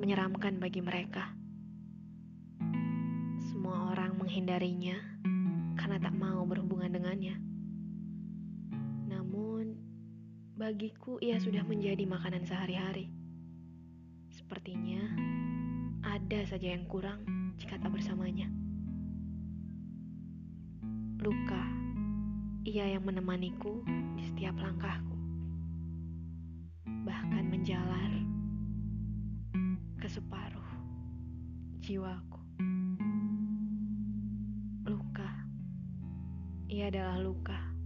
menyeramkan bagi mereka. Semua orang menghindarinya karena tak mau berhubungan dengannya. Namun, bagiku ia sudah menjadi makanan sehari-hari. Sepertinya ada saja yang kurang jika tak bersamanya. Luka, ia yang menemaniku di setiap langkahku. Ke separuh jiwaku. Luka, ia adalah luka